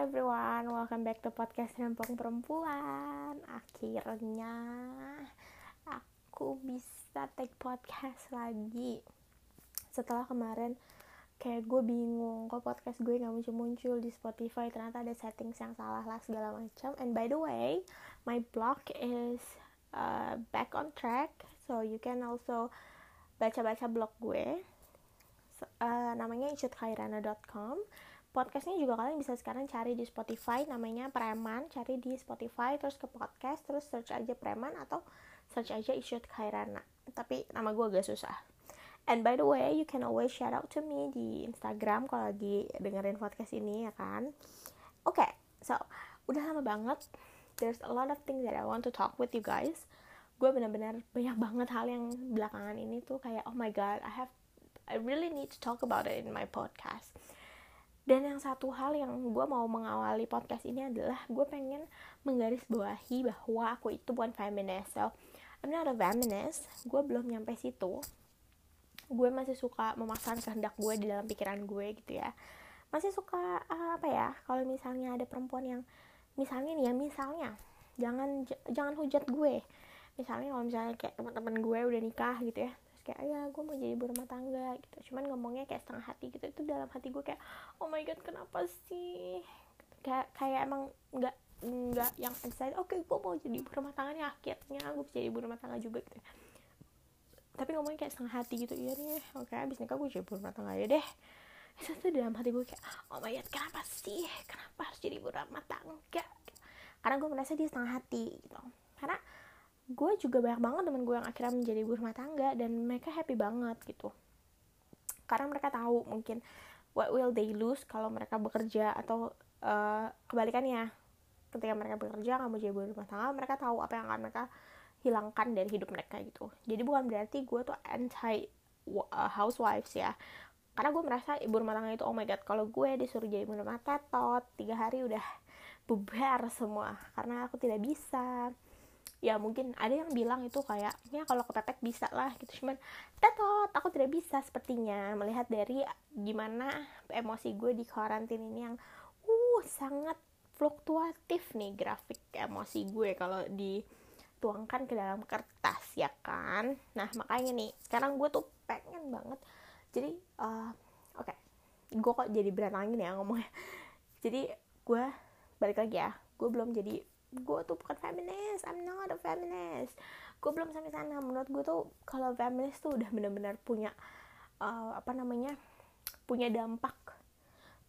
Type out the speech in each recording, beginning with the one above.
Hi everyone, welcome back to podcast Rempong Perempuan. Akhirnya aku bisa take podcast lagi. Setelah kemarin kayak gue bingung kok podcast gue gak muncul-muncul di Spotify? Ternyata ada settings yang salah lah segala macam. And by the way, my blog is uh, back on track. So you can also baca-baca blog gue. Uh, Namanya ichutkairana.com podcastnya juga kalian bisa sekarang cari di Spotify namanya Preman. Cari di Spotify terus ke podcast terus search aja Preman atau search aja Isyut Khairana. Tapi nama gue agak susah. And by the way you can always shout out to me di Instagram kalau lagi dengerin podcast ini ya kan? Oke okay, so udah lama banget. There's a lot of things that I want to talk with you guys. Gue benar-benar banyak banget hal yang belakangan ini tuh kayak oh my god I have I really need to talk about it in my podcast dan yang satu hal yang gue mau mengawali podcast ini adalah gue pengen menggarisbawahi bahwa aku itu bukan feminist so I'm not a feminist. Gue belum nyampe situ. Gue masih suka memasang kehendak gue di dalam pikiran gue gitu ya. Masih suka uh, apa ya kalau misalnya ada perempuan yang misalnya nih ya misalnya jangan jangan hujat gue. Misalnya kalau misalnya kayak teman-teman gue udah nikah gitu ya kayak ya gue mau jadi ibu rumah tangga gitu. Cuman ngomongnya kayak setengah hati gitu. Itu dalam hati gue kayak oh my god kenapa sih? Kayak kayak emang nggak nggak yang excited oke okay, gue mau jadi ibu rumah tangga nih akhirnya gue bisa jadi ibu rumah tangga juga gitu. Tapi ngomongnya kayak setengah hati gitu iya nih oke okay, abis nikah gue jadi ibu rumah tangga ya deh. Itu tuh dalam hati gue kayak oh my god kenapa sih? Kenapa harus jadi ibu rumah tangga? Karena gue merasa dia setengah hati gitu. Karena gue juga banyak banget temen gue yang akhirnya menjadi ibu rumah tangga dan mereka happy banget gitu. Karena mereka tahu mungkin what will they lose kalau mereka bekerja atau uh, kebalikannya. Ketika mereka bekerja nggak mau jadi ibu rumah tangga mereka tahu apa yang akan mereka hilangkan dari hidup mereka gitu. Jadi bukan berarti gue tuh anti uh, housewives ya. Karena gue merasa ibu rumah tangga itu oh my god kalau gue disuruh jadi ibu rumah tetot tiga hari udah bubar semua. Karena aku tidak bisa ya mungkin ada yang bilang itu kayak ya kalau kepepet bisa lah gitu. Cuman tetot aku tidak bisa sepertinya. Melihat dari gimana emosi gue di karantin ini yang uh sangat fluktuatif nih grafik emosi gue kalau dituangkan ke dalam kertas ya kan? Nah makanya nih sekarang gue tuh pengen banget. Jadi uh, oke okay. gue kok jadi berantakan gini ya ngomongnya. Jadi gue balik lagi ya gue belum jadi gue tuh bukan feminist I'm not a feminist. Gue belum sampai sana. Menurut gue tuh kalau feminist tuh udah benar-benar punya uh, apa namanya punya dampak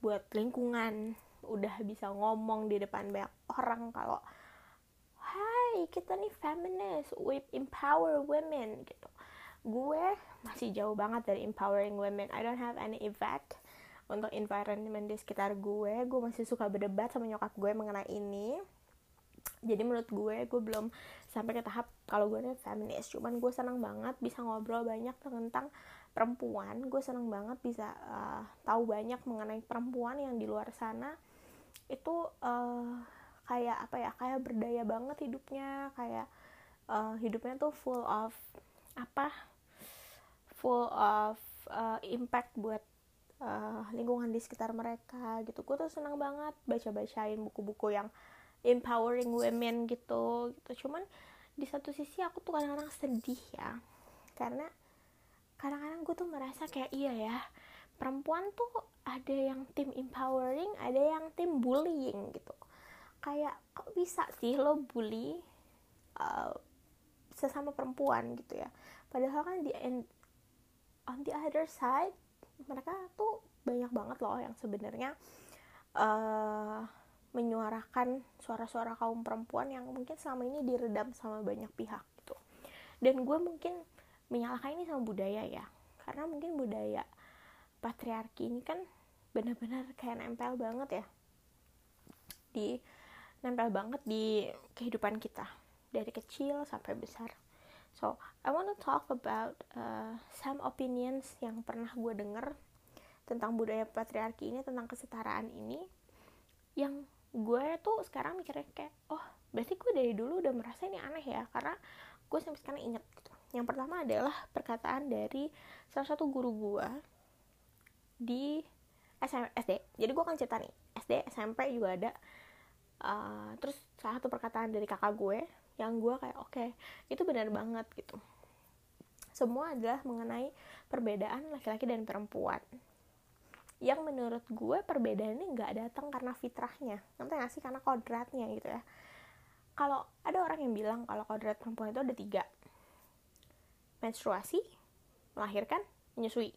buat lingkungan. Udah bisa ngomong di depan banyak orang kalau hai kita nih feminist we empower women gitu. Gue masih jauh banget dari empowering women. I don't have any effect untuk environment di sekitar gue. Gue masih suka berdebat sama nyokap gue mengenai ini jadi menurut gue gue belum sampai ke tahap kalau gue nih feminis. Cuman gue senang banget bisa ngobrol banyak tentang perempuan. Gue senang banget bisa uh, tahu banyak mengenai perempuan yang di luar sana. Itu uh, kayak apa ya kayak berdaya banget hidupnya. Kayak uh, hidupnya tuh full of apa full of uh, impact buat uh, lingkungan di sekitar mereka gitu. Gue tuh senang banget baca bacain buku-buku yang empowering women gitu gitu. Cuman di satu sisi aku tuh kadang-kadang sedih ya. Karena kadang-kadang gue tuh merasa kayak iya ya perempuan tuh ada yang tim empowering ada yang tim bullying gitu. Kayak kok bisa sih lo bully uh, sesama perempuan gitu ya? Padahal kan di end, on the other side mereka tuh banyak banget loh yang sebenarnya uh, menyuarakan suara-suara kaum perempuan yang mungkin selama ini diredam sama banyak pihak gitu. Dan gue mungkin menyalahkan ini sama budaya ya. Karena mungkin budaya patriarki ini kan benar-benar kayak nempel banget ya. Di nempel banget di kehidupan kita. Dari kecil sampai besar. So I want to talk about uh, some opinions yang pernah gue denger tentang budaya patriarki ini tentang kesetaraan ini yang gue tuh sekarang mikirnya kayak oh berarti gue dari dulu udah merasa ini aneh ya karena gue sampai sekarang inget gitu. Yang pertama adalah perkataan dari salah satu guru gue di SM, SD jadi gue kan cerita nih SD SMP juga ada. Uh, terus salah satu perkataan dari kakak gue yang gue kayak oke okay, itu benar banget gitu. Semua adalah mengenai perbedaan laki-laki dan perempuan yang menurut gue perbedaan ini nggak datang karena fitrahnya. Nanti nggak sih? Karena kodratnya gitu ya. Kalau ada orang yang bilang kalau kodrat perempuan itu ada tiga. Menstruasi melahirkan menyusui.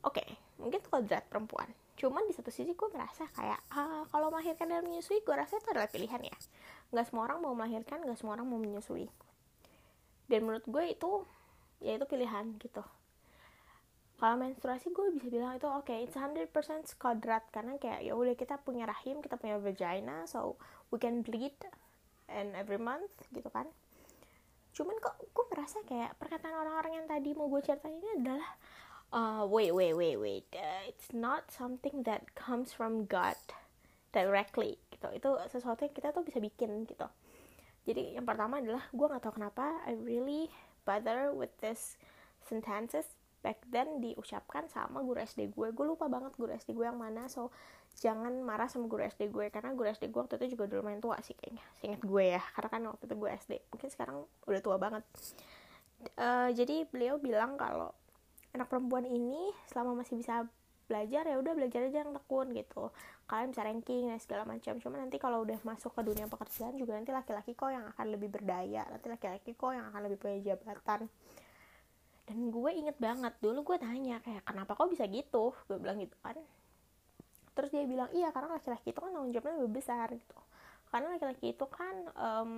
Oke mungkin itu kodrat perempuan. Cuman di satu sisi gue merasa kayak ah, kalau melahirkan dan menyusui gue rasa itu adalah pilihan ya. Nggak semua orang mau melahirkan nggak semua orang mau menyusui. Dan menurut gue itu ya itu pilihan gitu kalau menstruasi gue bisa bilang itu oke okay, it's 100% kodrat. Karena kayak ya udah kita punya rahim kita punya vagina so we can bleed and every month gitu kan. Cuman kok gue merasa kayak perkataan orang-orang yang tadi mau gue ceritain ini adalah uh, wait wait wait wait uh, it's not something that comes from God directly gitu. Itu sesuatu yang kita tuh bisa bikin gitu. Jadi yang pertama adalah gue nggak tahu kenapa I really bother with this sentences back then diucapkan sama guru SD gue. Gue lupa banget guru SD gue yang mana so jangan marah sama guru SD gue karena guru SD gue waktu itu juga dulu main tua sih kayaknya seingat gue ya karena kan waktu itu gue SD mungkin sekarang udah tua banget. Uh, jadi beliau bilang kalau anak perempuan ini selama masih bisa belajar ya udah belajar aja yang tekun gitu. Kalian bisa ranking dan segala macam. Cuma nanti kalau udah masuk ke dunia pekerjaan juga nanti laki-laki kok yang akan lebih berdaya nanti laki-laki kok yang akan lebih punya jabatan dan gue inget banget dulu gue tanya kayak kenapa kok bisa gitu? Gue bilang gitu kan. Terus dia bilang iya karena laki-laki itu kan tanggung jawabnya lebih besar gitu. Karena laki-laki itu kan um,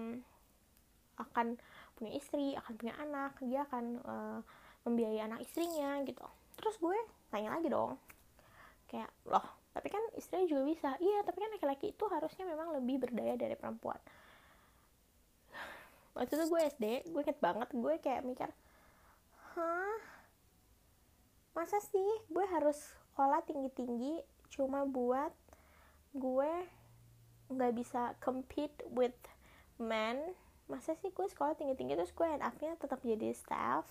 akan punya istri akan punya anak dia akan uh, membiayai anak istrinya gitu. Terus gue tanya lagi dong kayak loh tapi kan istrinya juga bisa. Iya tapi kan laki-laki itu harusnya memang lebih berdaya dari perempuan. Waktu itu gue SD gue inget banget gue kayak mikir hah? Masa sih? Gue harus sekolah tinggi-tinggi cuma buat gue nggak bisa compete with men. Masa sih gue sekolah tinggi-tinggi terus gue end upnya tetap jadi staff?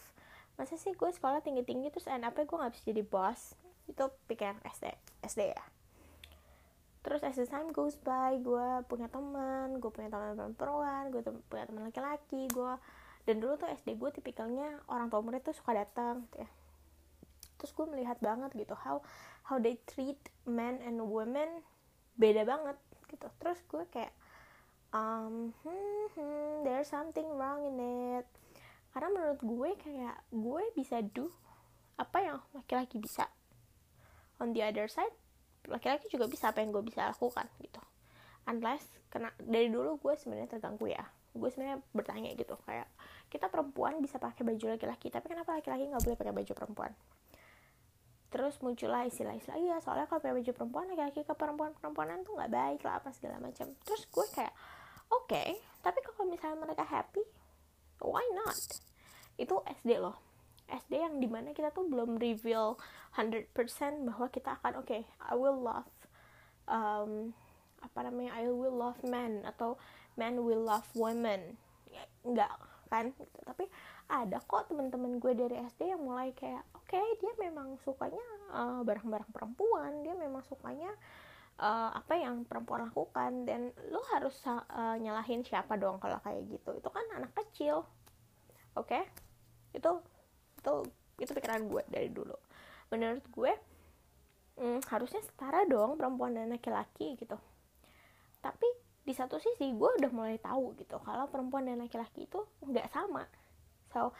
Masa sih gue sekolah tinggi-tinggi terus end upnya gue nggak bisa jadi boss itu pikiran SD SD ya. Terus as the time goes by gue punya teman gue punya teman perempuan gue punya teman laki-laki gue dan dulu tuh SD gue tipikalnya orang tua murid tuh suka datang gitu ya. Terus gue melihat banget gitu how how they treat men and women beda banget gitu. Terus gue kayak um, hmm, hmm, there's something wrong in it. Karena menurut gue kayak gue bisa do apa yang laki-laki bisa. On the other side laki-laki juga bisa apa yang gue bisa lakukan gitu. Unless kena dari dulu gue sebenarnya terganggu ya. Gue sebenarnya bertanya gitu kayak kita perempuan bisa pakai baju laki-laki tapi kenapa laki-laki nggak boleh pakai baju perempuan? Terus muncullah istilah-istilah iya soalnya kalau pakai baju perempuan laki-laki ke perempuan-perempuanan tuh nggak baik lah apa segala macam. Terus gue kayak oke okay, tapi kalau misalnya mereka happy why not? Itu SD loh. SD yang di mana kita tuh belum reveal 100% bahwa kita akan oke okay, I will love um, apa namanya I will love men atau men will love women. Enggak kan tapi ada kok teman-teman gue dari SD yang mulai kayak oke okay, dia memang sukanya uh, barang-barang perempuan dia memang sukanya uh, apa yang perempuan lakukan dan lo harus uh, nyalahin siapa dong kalau kayak gitu. Itu kan anak kecil oke? Okay? itu itu itu pikiran gue dari dulu. Menurut gue hmm, harusnya setara dong perempuan dan laki-laki gitu. Tapi di satu sisi gue udah mulai tahu gitu kalau perempuan dan laki-laki itu nggak sama So,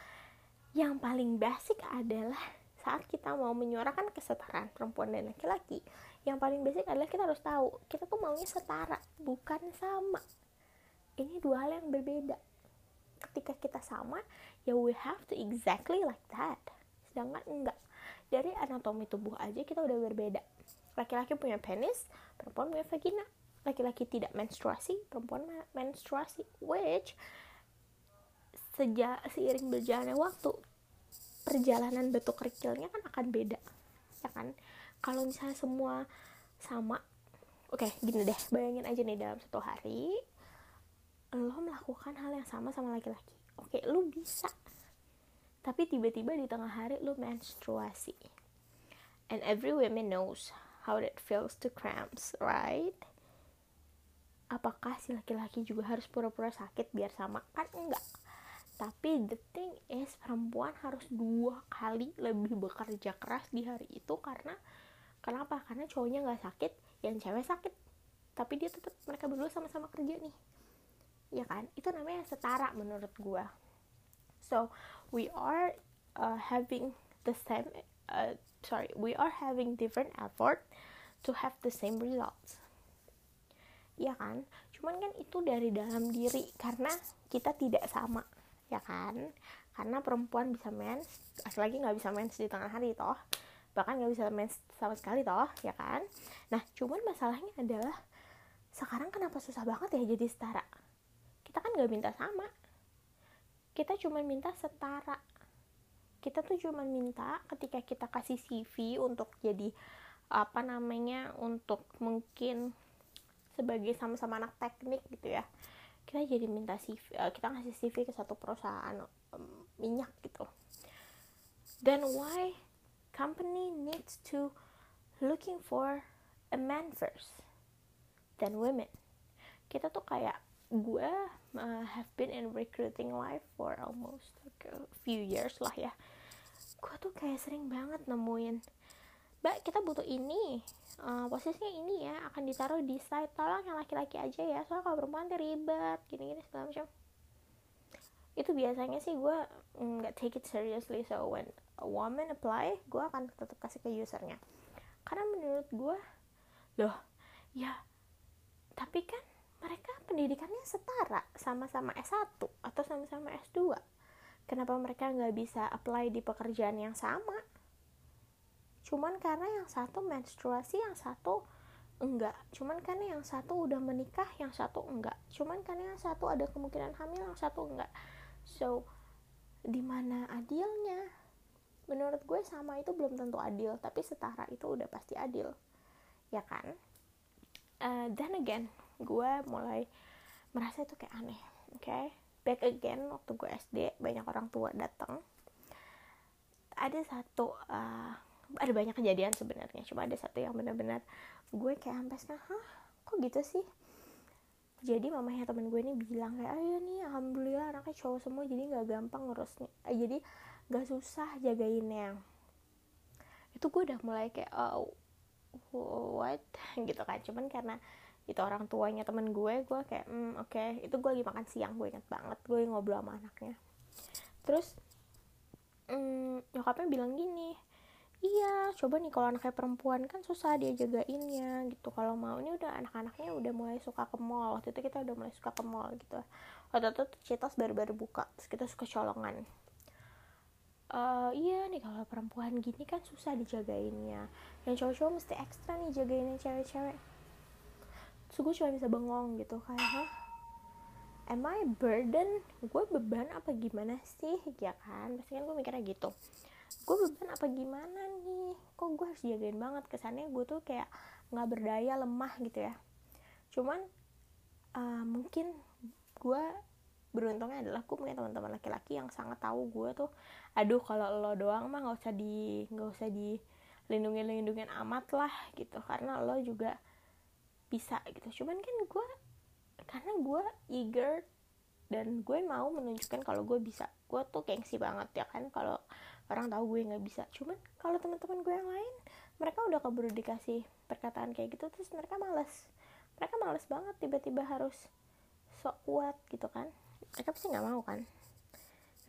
yang paling basic adalah saat kita mau menyuarakan kesetaraan perempuan dan laki-laki, yang paling basic adalah kita harus tahu kita tuh maunya setara, bukan sama. Ini dua hal yang berbeda. Ketika kita sama, ya we have to exactly like that. Sedangkan enggak. Dari anatomi tubuh aja kita udah berbeda. Laki-laki punya penis, perempuan punya vagina. Laki-laki tidak menstruasi, perempuan menstruasi. Which sejak seiring berjalannya waktu perjalanan bentuk kerikilnya kan akan beda ya kan? Kalau misalnya semua sama oke okay, gini deh bayangin aja nih dalam satu hari lo melakukan hal yang sama sama laki-laki. Oke okay, lo bisa tapi tiba-tiba di tengah hari lo menstruasi. And every woman knows how it feels to cramps right apakah si laki-laki juga harus pura-pura sakit biar sama? Kan enggak. Tapi the thing is perempuan harus dua kali lebih bekerja keras di hari itu karena kenapa? Karena cowoknya nggak sakit yang cewek sakit. Tapi dia tetap mereka berdua sama-sama kerja nih. Ya kan? Itu namanya setara menurut gua. So we are uh, having the same uh, sorry we are having different effort to have the same results ya kan? Cuman kan itu dari dalam diri karena kita tidak sama ya kan? Karena perempuan bisa mens lagi nggak bisa mens di tengah hari toh. Bahkan nggak bisa mens sama sekali toh ya kan? Nah cuman masalahnya adalah sekarang kenapa susah banget ya jadi setara? Kita kan nggak minta sama. Kita cuma minta setara. Kita tuh cuma minta ketika kita kasih CV untuk jadi apa namanya untuk mungkin sebagai sama-sama anak teknik gitu ya. Kita jadi minta CV eh, kita ngasih CV ke satu perusahaan um, minyak gitu. Then why company needs to looking for a man first than women? Kita tuh kayak gue uh, have been in recruiting life for almost like a few years lah ya. Gue tuh kayak sering banget nemuin mbak kita butuh ini. Uh, posisinya ini ya akan ditaruh di site tolong yang laki-laki aja ya soalnya kalau perempuan ribet gini-gini segala macam. Itu biasanya sih gue nggak take it seriously. So when a woman apply gue akan tetap kasih ke usernya. Karena menurut gue loh ya tapi kan mereka pendidikannya setara sama-sama S1 atau sama-sama S2 kenapa mereka nggak bisa apply di pekerjaan yang sama cuman karena yang satu menstruasi yang satu enggak. Cuman karena yang satu udah menikah yang satu enggak. Cuman karena yang satu ada kemungkinan hamil yang satu enggak. So di mana adilnya? Menurut gue sama itu belum tentu adil tapi setara itu udah pasti adil. Ya kan? Uh, then again gue mulai merasa itu kayak aneh oke okay? back again waktu gue SD banyak orang tua datang ada satu uh, ada banyak kejadian sebenarnya. Cuma ada satu yang benar-benar gue kayak sampai sekarang hah? Kok gitu sih? Jadi mamanya temen gue ini bilang kayak ayo nih alhamdulillah anaknya cowok semua jadi nggak gampang ngurusnya eh, jadi nggak susah jagainnya. Itu gue udah mulai kayak oh, what? Gitu kan. Cuman karena itu orang tuanya temen gue gue kayak hmm, oke. Okay. itu gue lagi makan siang gue inget banget gue ngobrol sama anaknya. Terus hmm, nyokapnya bilang gini iya coba nih kalau anaknya perempuan kan susah dia jagainnya gitu. Kalau mau ini udah anak-anaknya udah mulai suka ke mall. Waktu itu kita udah mulai suka ke mall gitu. Waktu itu Citos baru-baru buka terus kita suka colongan. Uh, iya nih kalau perempuan gini kan susah dijagainnya. Yang cowok-cowok mesti ekstra nih jagainnya cewek-cewek. Gue cuma bisa bengong gitu kayak hah? Am I burden? Gue beban apa gimana sih? Ya kan? Pasti kan gue mikirnya gitu gue beban apa gimana nih? Kok gue harus jagain banget? Kesannya gue tuh kayak nggak berdaya lemah gitu ya. Cuman uh, mungkin gue beruntungnya adalah gue punya teman-teman laki-laki yang sangat tahu gue tuh aduh kalau lo doang mah nggak usah di nggak usah di lindungin lindungin amat lah gitu. Karena lo juga bisa gitu. Cuman kan gue karena gue eager dan gue mau menunjukkan kalau gue bisa. Gue tuh gengsi banget ya kan kalau orang tahu gue nggak bisa. Cuman kalau teman-teman gue yang lain mereka udah keburu dikasih perkataan kayak gitu terus mereka males. Mereka males banget tiba-tiba harus sok kuat gitu kan. Mereka pasti nggak mau kan.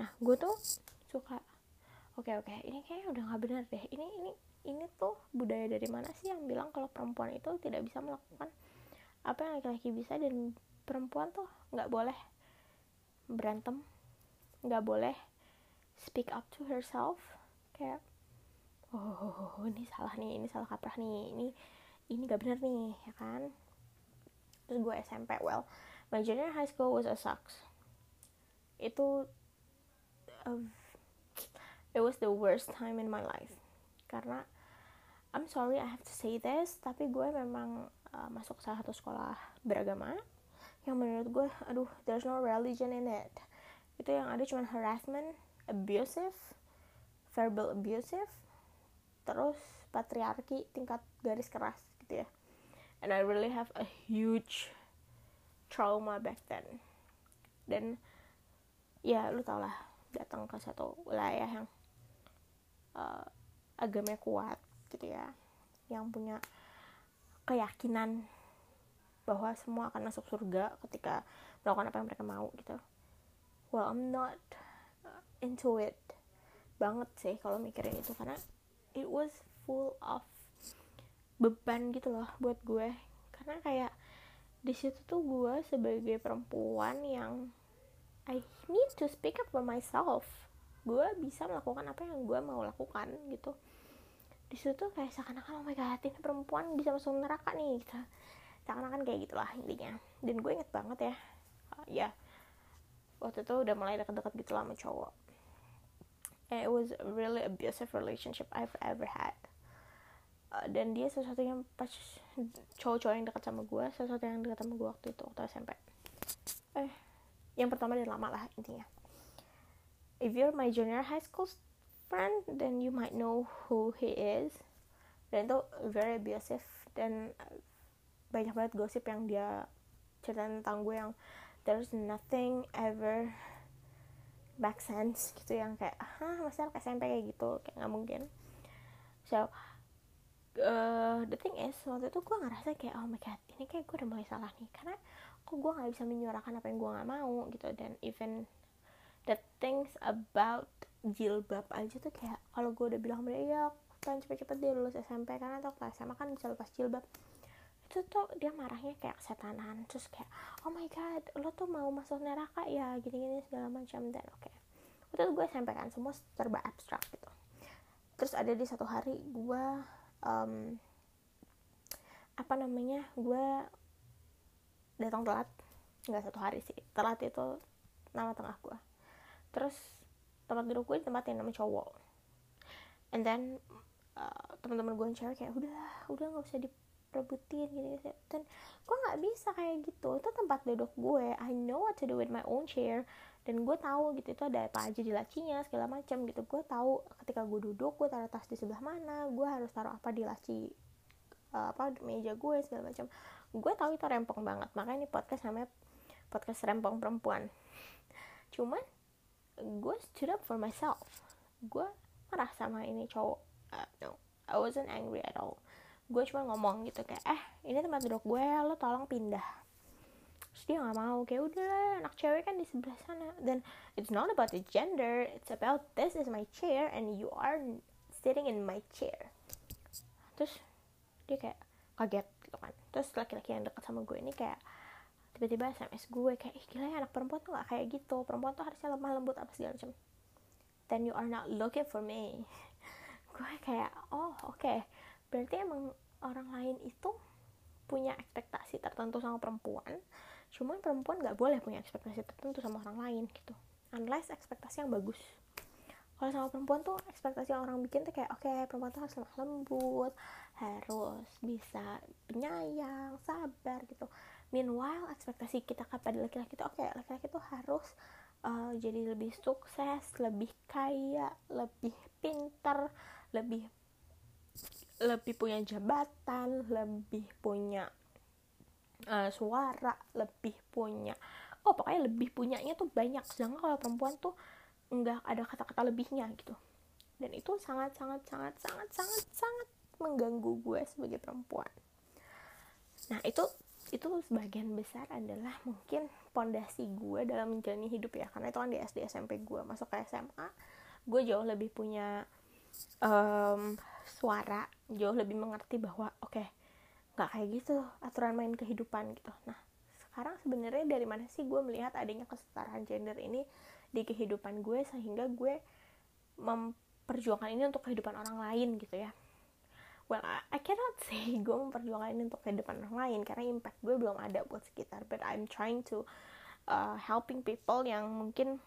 Nah gue tuh suka oke oke ini kayaknya udah nggak benar deh. Ini ini ini tuh budaya dari mana sih yang bilang kalau perempuan itu tidak bisa melakukan apa yang laki-laki bisa dan perempuan tuh nggak boleh berantem nggak boleh speak up to herself kayak oh ini salah nih ini salah kaprah nih ini ini gak bener nih ya kan? Terus gue SMP well my junior high school was a sucks. Itu uh, it was the worst time in my life. Karena I'm sorry I have to say this tapi gue memang uh, masuk salah satu sekolah beragama yang menurut gue aduh there's no religion in it. Itu yang ada cuma harassment abusive verbal abusive terus patriarki tingkat garis keras gitu ya. And I really have a huge trauma back then. Dan ya lu tau lah datang ke satu wilayah yang uh, agamanya kuat gitu ya. Yang punya keyakinan bahwa semua akan masuk surga ketika melakukan apa yang mereka mau gitu. Well I'm not into it banget sih kalau mikirin itu karena it was full of beban gitu loh buat gue. Karena kayak di situ tuh gue sebagai perempuan yang I need to speak up for myself. Gue bisa melakukan apa yang gue mau lakukan gitu. Di situ tuh kayak seakan-akan oh my god ini perempuan bisa masuk neraka nih gitu. Seakan-akan kayak gitulah intinya. Dan gue inget banget ya uh, ya waktu itu udah mulai deket-deket gitu lah sama cowok and it was really abusive relationship I've ever had. Uh, dan dia sesuatu pas cowok-cowok yang dekat sama gue sesuatu yang dekat sama gue waktu itu waktu SMP eh yang pertama dan lama lah intinya. If you're my junior high school friend then you might know who he is. Dan itu very abusive dan banyak banget gosip yang dia cerita tentang gue yang there's nothing ever back sense gitu yang kayak hah masa SMP kayak gitu kayak nggak mungkin. So uh, the thing is waktu itu gue ngerasa kayak oh my god ini kayak gue udah mulai salah nih karena kok gue nggak bisa menyuarakan apa yang gue nggak mau gitu. Dan even the things about jilbab aja tuh kayak kalau gue udah bilang sama dia ya pengen cepet-cepet dia lulus SMP karena atau kelas SMA kan bisa lepas jilbab itu tuh dia marahnya kayak kesetanan terus kayak oh my god lo tuh mau masuk neraka ya gini-gini segala macam. Dan oke okay. itu gue SMP kan semua serba abstrak gitu. Terus ada di satu hari gue um, apa namanya gue datang telat. Nggak satu hari sih telat itu nama tengah gue. Terus tempat duduk gue ditempatin nama cowok. And then uh, teman-teman gue yang cewek kayak udah udah nggak usah diperebutin gini gitu. Dan gue nggak bisa kayak gitu. Itu tempat duduk gue. I know what to do with my own chair. Dan gue tahu gitu itu ada apa aja di lacinya segala macam gitu. Gue tahu ketika gue duduk gue taruh tas di sebelah mana gue harus taruh apa di laci uh, apa meja gue segala macam. Gue tahu itu rempong banget. Makanya ini podcast namanya podcast rempong perempuan. Cuman gue stood up for myself. Gue marah sama ini cowok. Uh, no I wasn't angry at all gue cuma ngomong gitu kayak eh ini tempat duduk gue lo tolong pindah. Terus dia nggak mau kayak udah anak cewek kan di sebelah sana. Dan it's not about the gender it's about this is my chair and you are sitting in my chair. Terus dia kayak kaget gitu kan. Terus laki-laki yang dekat sama gue ini kayak tiba-tiba sms gue kayak ih gila ya anak perempuan tuh gak kayak gitu. Perempuan tuh harusnya lemah lembut apa segala macam. Then you are not looking for me. Gue kayak oh oke. Okay. berarti emang orang lain itu punya ekspektasi tertentu sama perempuan cuman perempuan nggak boleh punya ekspektasi tertentu sama orang lain gitu. Unless ekspektasi yang bagus. Kalau sama perempuan tuh ekspektasi orang bikin tuh kayak oke okay, perempuan tuh harus lemah lembut harus bisa penyayang sabar gitu. Meanwhile ekspektasi kita kepada laki-laki tuh oke okay, laki-laki tuh harus uh, jadi lebih sukses lebih kaya lebih pinter lebih lebih punya jabatan lebih punya uh, suara lebih punya oh pokoknya lebih punyanya tuh banyak. Sedangkan kalau perempuan tuh nggak ada kata-kata lebihnya gitu. Dan itu sangat sangat sangat sangat sangat sangat mengganggu gue sebagai perempuan. Nah itu itu sebagian besar adalah mungkin pondasi gue dalam menjalani hidup ya. Karena itu kan di SD SMP gue. Masuk ke SMA gue jauh lebih punya um, suara jauh lebih mengerti bahwa oke okay, nggak kayak gitu aturan main kehidupan gitu. Nah sekarang sebenarnya dari mana sih gue melihat adanya kesetaraan gender ini di kehidupan gue sehingga gue memperjuangkan ini untuk kehidupan orang lain gitu ya? Well I, cannot say gue memperjuangkan ini untuk kehidupan orang lain karena impact gue belum ada buat sekitar but I'm trying to uh, helping people yang mungkin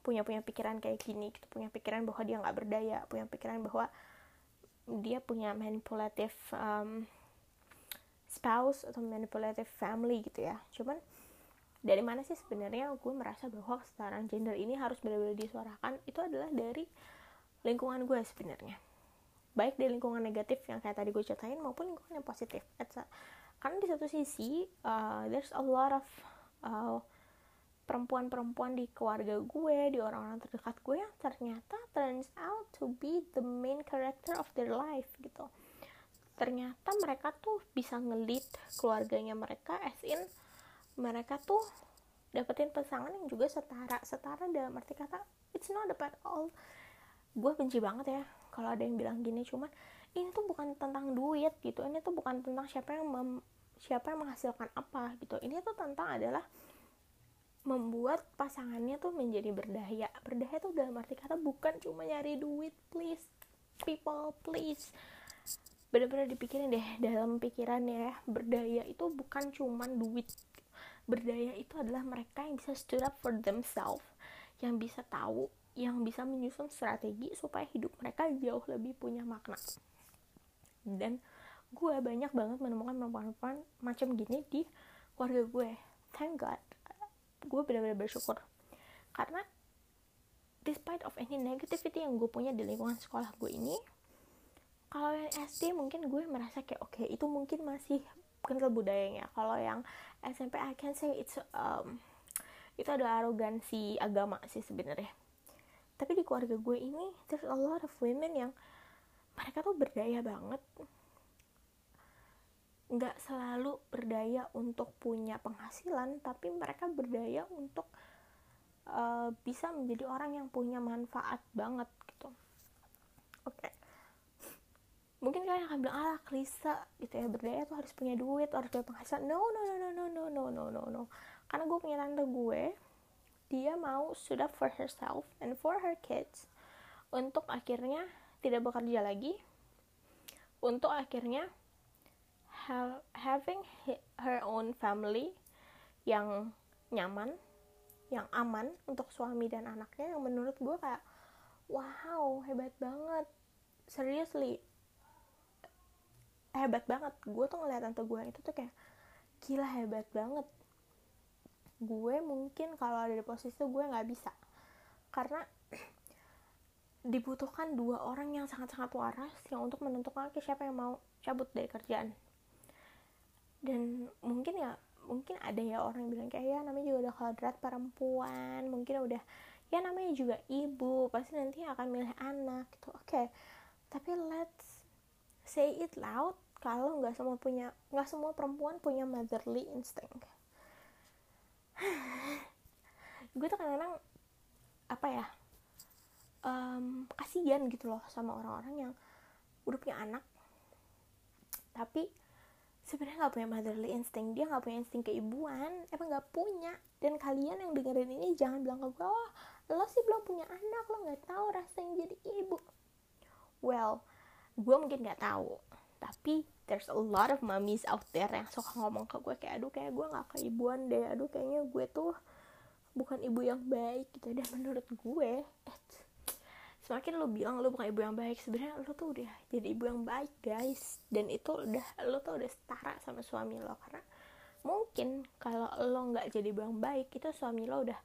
punya punya pikiran kayak gini gitu punya pikiran bahwa dia nggak berdaya punya pikiran bahwa dia punya manipulative um, spouse atau manipulative family gitu ya. Cuman dari mana sih sebenarnya gue merasa bahwa kesetaraan gender ini harus benar-benar disuarakan? Itu adalah dari lingkungan gue sebenarnya. Baik di lingkungan negatif yang kayak tadi gue ceritain maupun lingkungan yang positif. Karena di satu sisi uh, there's a lot of uh, perempuan-perempuan di keluarga gue di orang-orang terdekat gue yang ternyata turns out to be the main character of their life gitu. Ternyata mereka tuh bisa ngelit keluarganya mereka as in mereka tuh dapetin pasangan yang juga setara setara dalam arti kata it's not about all. Gue benci banget ya kalau ada yang bilang gini cuman ini tuh bukan tentang duit gitu ini tuh bukan tentang siapa yang mem, siapa yang menghasilkan apa gitu. Ini tuh tentang adalah membuat pasangannya tuh menjadi berdaya. Berdaya tuh dalam arti kata bukan cuma nyari duit please people please. Benar-benar dipikirin deh dalam pikirannya ya. Berdaya itu bukan cuma duit. Berdaya itu adalah mereka yang bisa stood up for themselves yang bisa tahu yang bisa menyusun strategi supaya hidup mereka jauh lebih punya makna. Dan gue banyak banget menemukan perempuan-perempuan macam gini di keluarga gue. Thank god gue benar-benar bersyukur. Karena despite of any negativity yang gue punya di lingkungan sekolah gue ini kalau yang SD mungkin gue merasa kayak oke okay, itu mungkin masih kental budayanya. Kalau yang SMP I can say it's um, itu ada arogansi agama sih sebenarnya. Tapi di keluarga gue ini there's a lot of women yang mereka tuh berdaya banget nggak selalu berdaya untuk punya penghasilan tapi mereka berdaya untuk uh, bisa menjadi orang yang punya manfaat banget gitu. Oke. Okay. mungkin kalian akan bilang ala klise gitu ya. Berdaya tuh harus punya duit harus punya penghasilan. No no no no no no no no no no. Karena gue punya tante gue dia mau sudah for herself and for her kids untuk akhirnya tidak bekerja lagi untuk akhirnya have, having her own family yang nyaman yang aman untuk suami dan anaknya yang menurut gue kayak wow hebat banget. Seriously. Hebat banget. Gue tuh ngeliat tante gue itu tuh kayak gila hebat banget. Gue mungkin kalau ada di posisi itu gue nggak bisa. Karena dibutuhkan dua orang yang sangat-sangat waras yang untuk menentukan siapa yang mau cabut dari kerjaan dan mungkin ya mungkin ada ya orang bilang kayak ya namanya juga udah kodrat perempuan. Mungkin udah ya namanya juga ibu pasti nanti akan milih anak gitu. Oke okay. tapi let's say it loud kalau nggak semua punya nggak semua perempuan punya motherly instinct. Gue tuh kadang-kadang apa ya um, kasihan gitu loh sama orang-orang yang udah punya anak. Tapi sebenarnya nggak punya motherly instinct. Dia nggak punya insting keibuan. Emang nggak punya. Dan kalian yang dengerin ini jangan bilang ke gue oh lo sih belum punya anak. Lo nggak tahu rasanya jadi ibu. Well gue mungkin nggak tahu. Tapi there's a lot of mummies out there yang suka ngomong ke gue kayak aduh kayak gue nggak keibuan deh. Aduh kayaknya gue tuh bukan ibu yang baik gitu. Dan menurut gue semakin lo bilang lo bukan ibu yang baik sebenarnya lo tuh udah jadi ibu yang baik guys. Dan itu udah lo tuh udah setara sama suami lo. Karena mungkin kalau lo nggak jadi ibu yang baik itu suami lo udah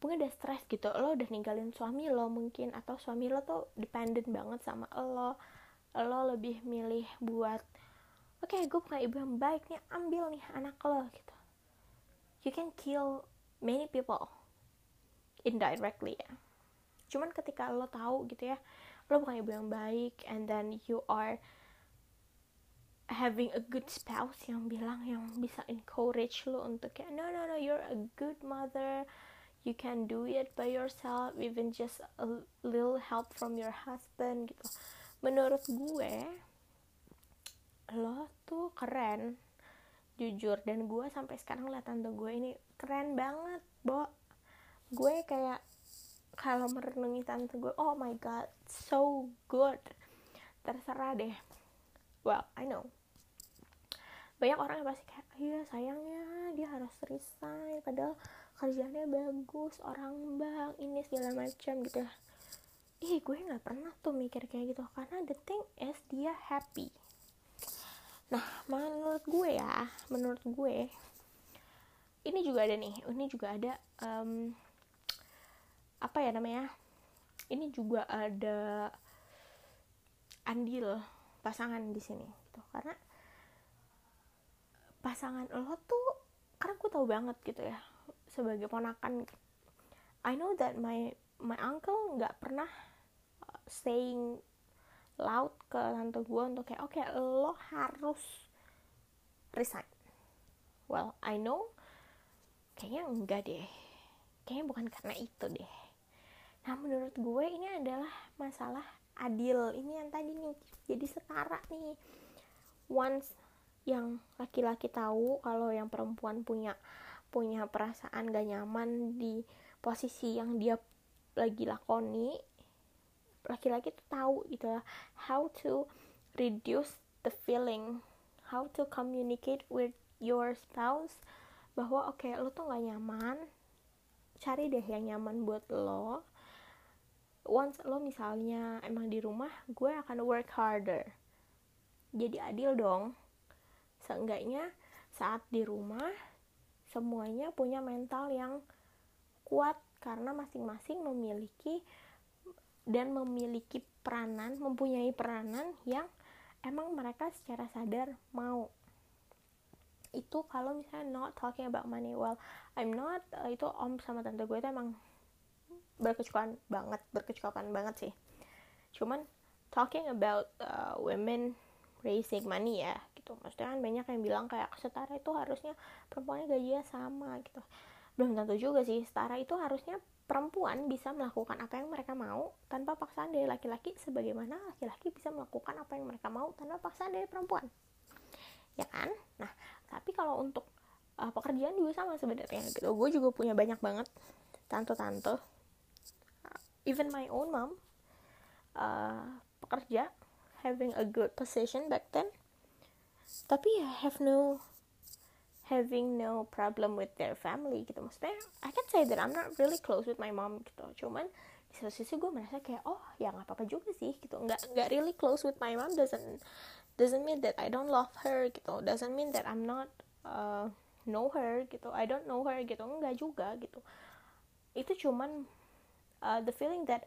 mungkin udah stres gitu. Lo udah ninggalin suami lo mungkin atau suami lo tuh dependent banget sama lo. Lo lebih milih buat oke okay, gue bukan ibu yang baik nih ambil nih anak lo gitu. You can kill many people indirectly ya cuman ketika lo tahu gitu ya lo bukan ibu yang baik and then you are having a good spouse yang bilang yang bisa encourage lo untuk kayak no no no you're a good mother. You can do it by yourself even just a little help from your husband gitu. Menurut gue lo tuh keren. Jujur dan gue sampai sekarang liat tante gue ini keren banget bo. Gue kayak kalau merenungi tante gue oh my god so good. Terserah deh. Well I know. Banyak orang yang pasti kayak iya sayangnya dia harus resign padahal kerjanya bagus orang bank ini segala macam gitu ya. Ih gue nggak pernah tuh mikir kayak gitu karena the thing is dia happy. Nah menurut gue ya menurut gue ini juga ada nih ini juga ada um, apa ya namanya ini juga ada andil pasangan di sini gitu. Karena pasangan lo tuh karena gue tahu banget gitu ya sebagai ponakan I know that my my uncle nggak pernah uh, saying loud ke tante gue untuk kayak oke okay, lo harus resign. Well I know kayaknya enggak deh. Kayaknya bukan karena itu deh nah menurut gue ini adalah masalah adil. Ini yang tadi nih jadi setara nih. Once yang laki-laki tahu kalau yang perempuan punya punya perasaan gak nyaman di posisi yang dia lagi lakoni laki-laki tuh tahu gitu how to reduce the feeling how to communicate with your spouse bahwa oke okay, lo tuh gak nyaman cari deh yang nyaman buat lo once lo misalnya emang di rumah gue akan work harder. Jadi adil dong. Seenggaknya saat di rumah semuanya punya mental yang kuat karena masing-masing memiliki dan memiliki peranan, mempunyai peranan yang emang mereka secara sadar mau. Itu kalau misalnya not talking about money, well, I'm not, uh, itu om sama tante gue itu emang berkecukupan banget, berkecukupan banget sih. Cuman talking about uh, women raising money ya, gitu. Maksudnya kan banyak yang bilang kayak setara itu harusnya perempuannya gajinya sama gitu belum tentu juga sih setara itu harusnya perempuan bisa melakukan apa yang mereka mau tanpa paksaan dari laki-laki sebagaimana laki-laki bisa melakukan apa yang mereka mau tanpa paksaan dari perempuan ya kan nah tapi kalau untuk uh, pekerjaan juga sama sebenarnya gitu gue juga punya banyak banget tante-tante even my own mom uh, pekerja having a good position back then. Tapi ya have no having no problem with their family gitu. Maksudnya I can say that I'm not really close with my mom gitu. Cuman di satu sisi gue merasa kayak oh ya nggak apa-apa juga sih gitu. Nggak nggak really close with my mom doesn't doesn't mean that I don't love her gitu. Doesn't mean that I'm not uh, know her gitu. I don't know her gitu. Enggak juga gitu. Itu cuman uh, the feeling that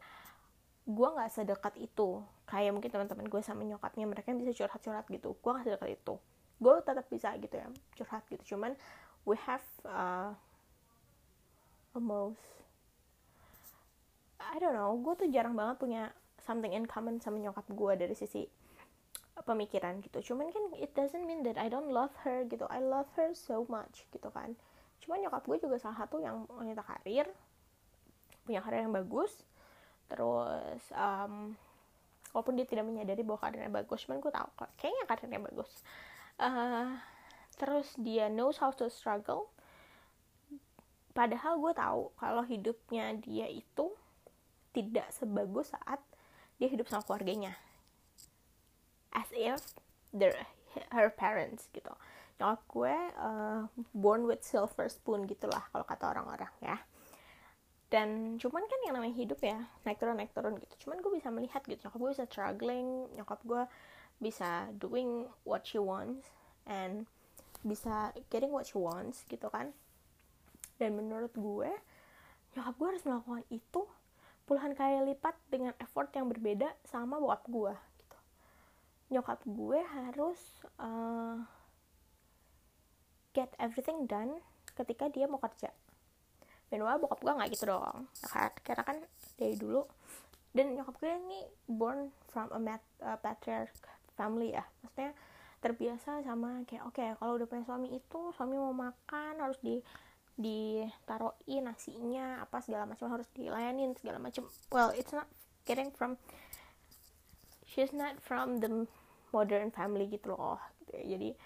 gue nggak sedekat itu. Kayak mungkin teman-teman gue sama nyokapnya mereka bisa curhat-curhat gitu. Gue nggak sedekat itu. Gue tetap bisa gitu ya curhat gitu. Cuman we have uh, almost I don't know gue tuh jarang banget punya something in common sama nyokap gue dari sisi pemikiran gitu. Cuman kan it doesn't mean that I don't love her gitu. I love her so much gitu kan. Cuman nyokap gue juga salah satu yang wanita karir punya karir yang bagus. Terus um, walaupun dia tidak menyadari bahwa karirnya bagus cuman gue tahu kayaknya karirnya bagus. Uh, terus dia knows how to struggle. Padahal gue tahu kalau hidupnya dia itu tidak sebagus saat dia hidup sama keluarganya. As if they're her parents gitu. Nyokap gue uh, born with silver spoon gitulah kalau kata orang-orang ya dan cuman kan yang namanya hidup ya naik turun naik turun gitu. Cuman gue bisa melihat gitu nyokap gue bisa struggling nyokap gue bisa doing what she wants and bisa getting what she wants gitu kan. Dan menurut gue nyokap gue harus melakukan itu puluhan kali lipat dengan effort yang berbeda sama bokap gue gitu. Nyokap gue harus uh, get everything done ketika dia mau kerja Meanwhile bokap gue nggak gitu dong. Ya karena kan dari dulu dan nyokap gue ini born from a mat, uh, patriarch family ya. Maksudnya terbiasa sama kayak oke okay, kalau udah punya suami itu suami mau makan harus di ditaruhin nasinya apa segala macam harus dilayanin segala macam. Well it's not getting from she's not from the modern family gitu loh. Jadi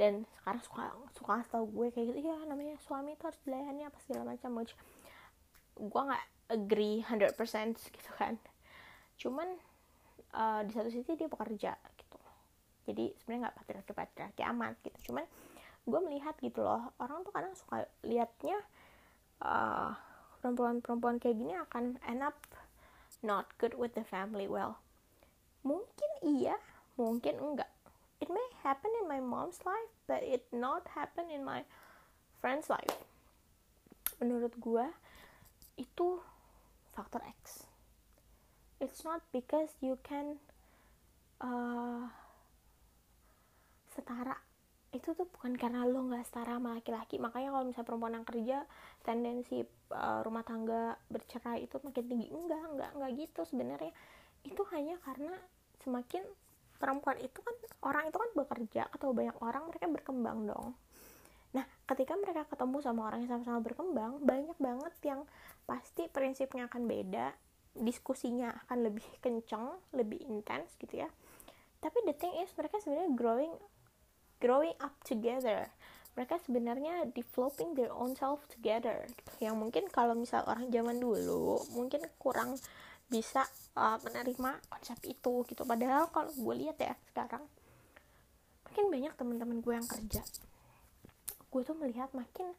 dan sekarang suka suka tau gue kayak gitu ya namanya suami itu harus dilayani apa segala macam which gue nggak agree 100% gitu kan. Cuman uh, di satu sisi dia bekerja jadi sebenarnya nggak patriarki patriarki amat gitu. Cuman gue melihat gitu loh orang tuh kadang suka liatnya uh, perempuan-perempuan kayak gini akan end up not good with the family well. Mungkin iya mungkin enggak it may happen in my mom's life but it not happen in my friend's life. Menurut gue itu faktor X. It's not because you can uh, setara. Itu tuh bukan karena lo nggak setara sama laki-laki. Makanya kalau misalnya perempuan yang kerja tendensi uh, rumah tangga bercerai itu makin tinggi. Enggak enggak enggak gitu sebenarnya. Itu hanya karena semakin perempuan itu kan orang itu kan bekerja atau banyak orang mereka berkembang dong. Nah ketika mereka ketemu sama orang yang sama-sama berkembang banyak banget yang pasti prinsipnya akan beda diskusinya akan lebih kenceng lebih intens gitu ya. Tapi the thing is mereka sebenarnya growing growing up together. Mereka sebenarnya developing their own self together yang mungkin kalau misal orang zaman dulu mungkin kurang bisa uh, menerima konsep itu gitu. Padahal kalau gue lihat ya sekarang makin banyak teman-teman gue yang kerja gue tuh melihat makin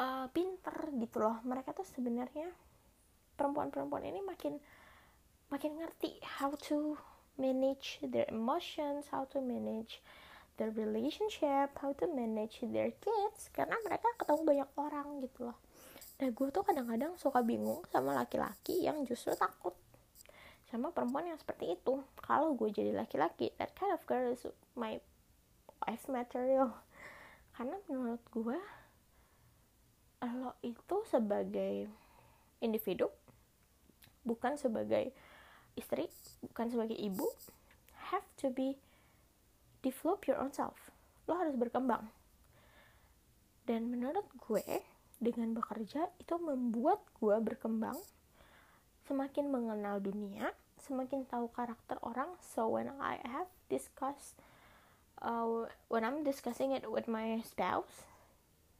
uh, pinter gitu loh. Mereka tuh sebenarnya perempuan-perempuan ini makin makin ngerti how to manage their emotions how to manage their relationship how to manage their kids. Karena mereka ketemu banyak orang gitu loh Nah gue tuh kadang-kadang suka bingung sama laki-laki yang justru takut sama perempuan yang seperti itu. Kalau gue jadi laki-laki, that kind of girl is my wife material. Karena menurut gue, lo itu sebagai individu, bukan sebagai istri, bukan sebagai ibu, have to be develop your own self. Lo harus berkembang. Dan menurut gue, dengan bekerja itu membuat gue berkembang semakin mengenal dunia semakin tahu karakter orang. So when I have discuss uh, when I'm discussing it with my spouse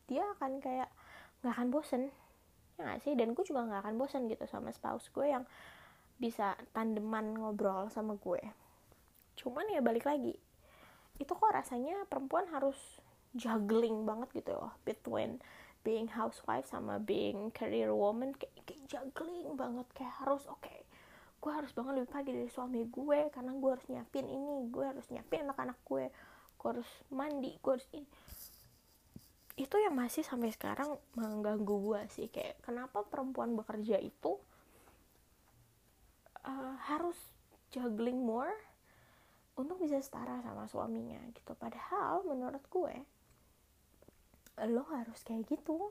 dia akan kayak nggak akan bosen. Ya gak sih? Dan gue juga nggak akan bosen gitu sama spouse gue yang bisa tandeman ngobrol sama gue. Cuman ya balik lagi itu kok rasanya perempuan harus juggling banget gitu loh between being housewife sama being career woman kayak, kayak juggling banget kayak harus oke okay, gue harus bangun lebih pagi dari suami gue karena gue harus nyiapin ini gue harus nyiapin anak-anak gue gue harus mandi gue harus ini. Itu yang masih sampai sekarang mengganggu gue sih kayak kenapa perempuan bekerja itu uh, harus juggling more untuk bisa setara sama suaminya gitu. Padahal menurut gue lo harus kayak gitu.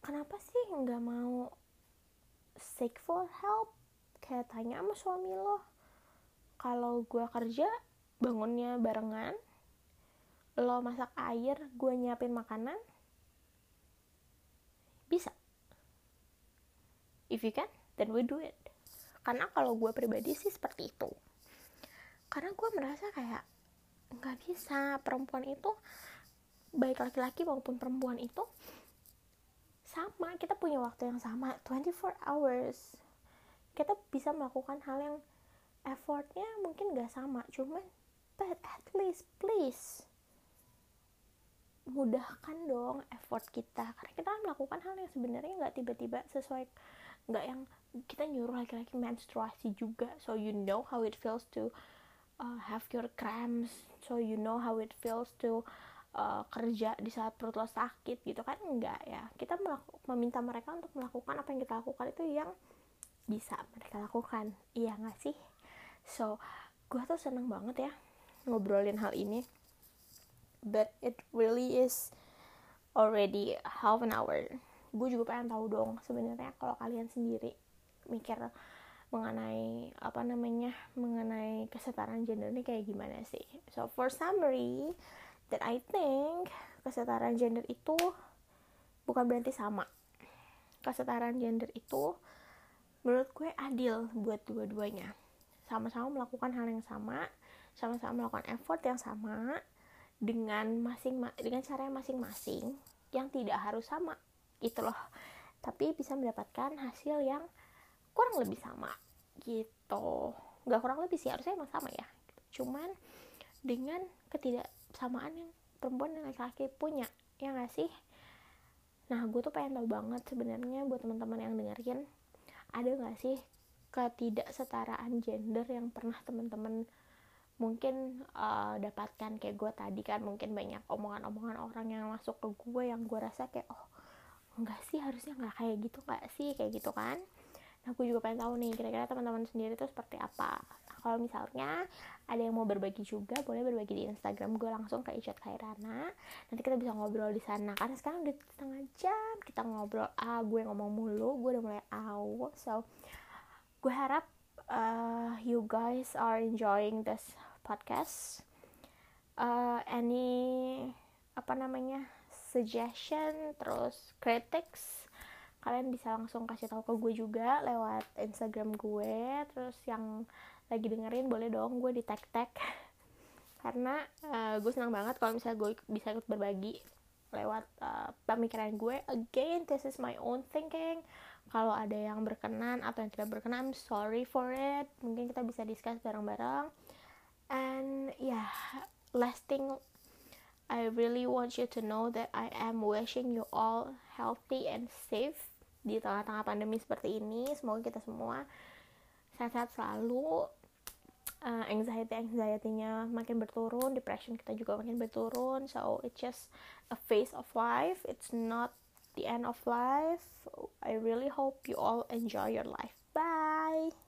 Kenapa sih nggak mau seek for help? Kayak tanya sama suami lo. Kalau gue kerja bangunnya barengan. Lo masak air gue nyiapin makanan. Bisa. If you can then we do it. Karena kalau gue pribadi sih seperti itu. Karena gue merasa kayak nggak bisa. Perempuan itu baik laki-laki maupun perempuan itu sama kita punya waktu yang sama 24 hours. Kita bisa melakukan hal yang effortnya mungkin gak sama cuman but at least please mudahkan dong effort kita. Karena kita melakukan hal yang sebenarnya nggak tiba-tiba sesuai nggak yang kita nyuruh laki-laki menstruasi juga. So you know how it feels to uh, have your cramps. So you know how it feels to uh, kerja di saat perut lo sakit gitu kan enggak ya. Kita meminta mereka untuk melakukan apa yang kita lakukan itu yang bisa mereka lakukan. Iya nggak sih? So gue tuh seneng banget ya ngobrolin hal ini. But it really is already half an hour. Gue juga pengen tahu dong sebenarnya kalau kalian sendiri mikir mengenai apa namanya mengenai kesetaraan gender ini kayak gimana sih? So for summary dan I think kesetaraan gender itu bukan berarti sama. Kesetaraan gender itu menurut gue adil buat dua-duanya. Sama-sama melakukan hal yang sama sama-sama melakukan effort yang sama dengan masing dengan cara masing-masing yang tidak harus sama gitu loh. Tapi bisa mendapatkan hasil yang kurang lebih sama gitu. Nggak kurang lebih sih harusnya emang sama ya. Cuman dengan ketidak kesamaan yang perempuan dan laki-laki punya ya gak sih? Nah gue tuh pengen tahu banget sebenarnya buat teman-teman yang dengerin ada gak sih ketidaksetaraan gender yang pernah teman-teman mungkin uh, dapatkan? Kayak gue tadi kan mungkin banyak omongan-omongan orang yang masuk ke gue yang gue rasa kayak oh enggak sih harusnya nggak kayak gitu nggak sih? Kayak gitu kan. Nah gue juga pengen tahu nih kira-kira teman-teman sendiri tuh seperti apa kalau misalnya ada yang mau berbagi juga boleh berbagi di Instagram. Gue langsung ke Icat Khairana. Nanti kita bisa ngobrol di sana. Karena sekarang udah setengah jam kita ngobrol ah gue ngomong mulu gue udah mulai aw so gue harap uh, you guys are enjoying this podcast. Uh, any apa namanya suggestion terus critics? Kalian bisa langsung kasih tahu ke gue juga lewat Instagram gue. Terus yang lagi dengerin boleh dong gue di tag tag karena uh, gue senang banget kalau misalnya gue bisa ikut berbagi lewat uh, pemikiran gue. Again this is my own thinking. Kalau ada yang berkenan atau yang tidak berkenan I'm sorry for it. Mungkin kita bisa discuss bareng-bareng. And yeah last thing I really want you to know that I am wishing you all healthy and safe di tengah-tengah pandemi seperti ini. Semoga kita semua sehat-sehat selalu. Uh, anxiety anxiety-nya makin berturun depression kita juga makin berturun. So it's just a phase of life. It's not the end of life. I really hope you all enjoy your life. Bye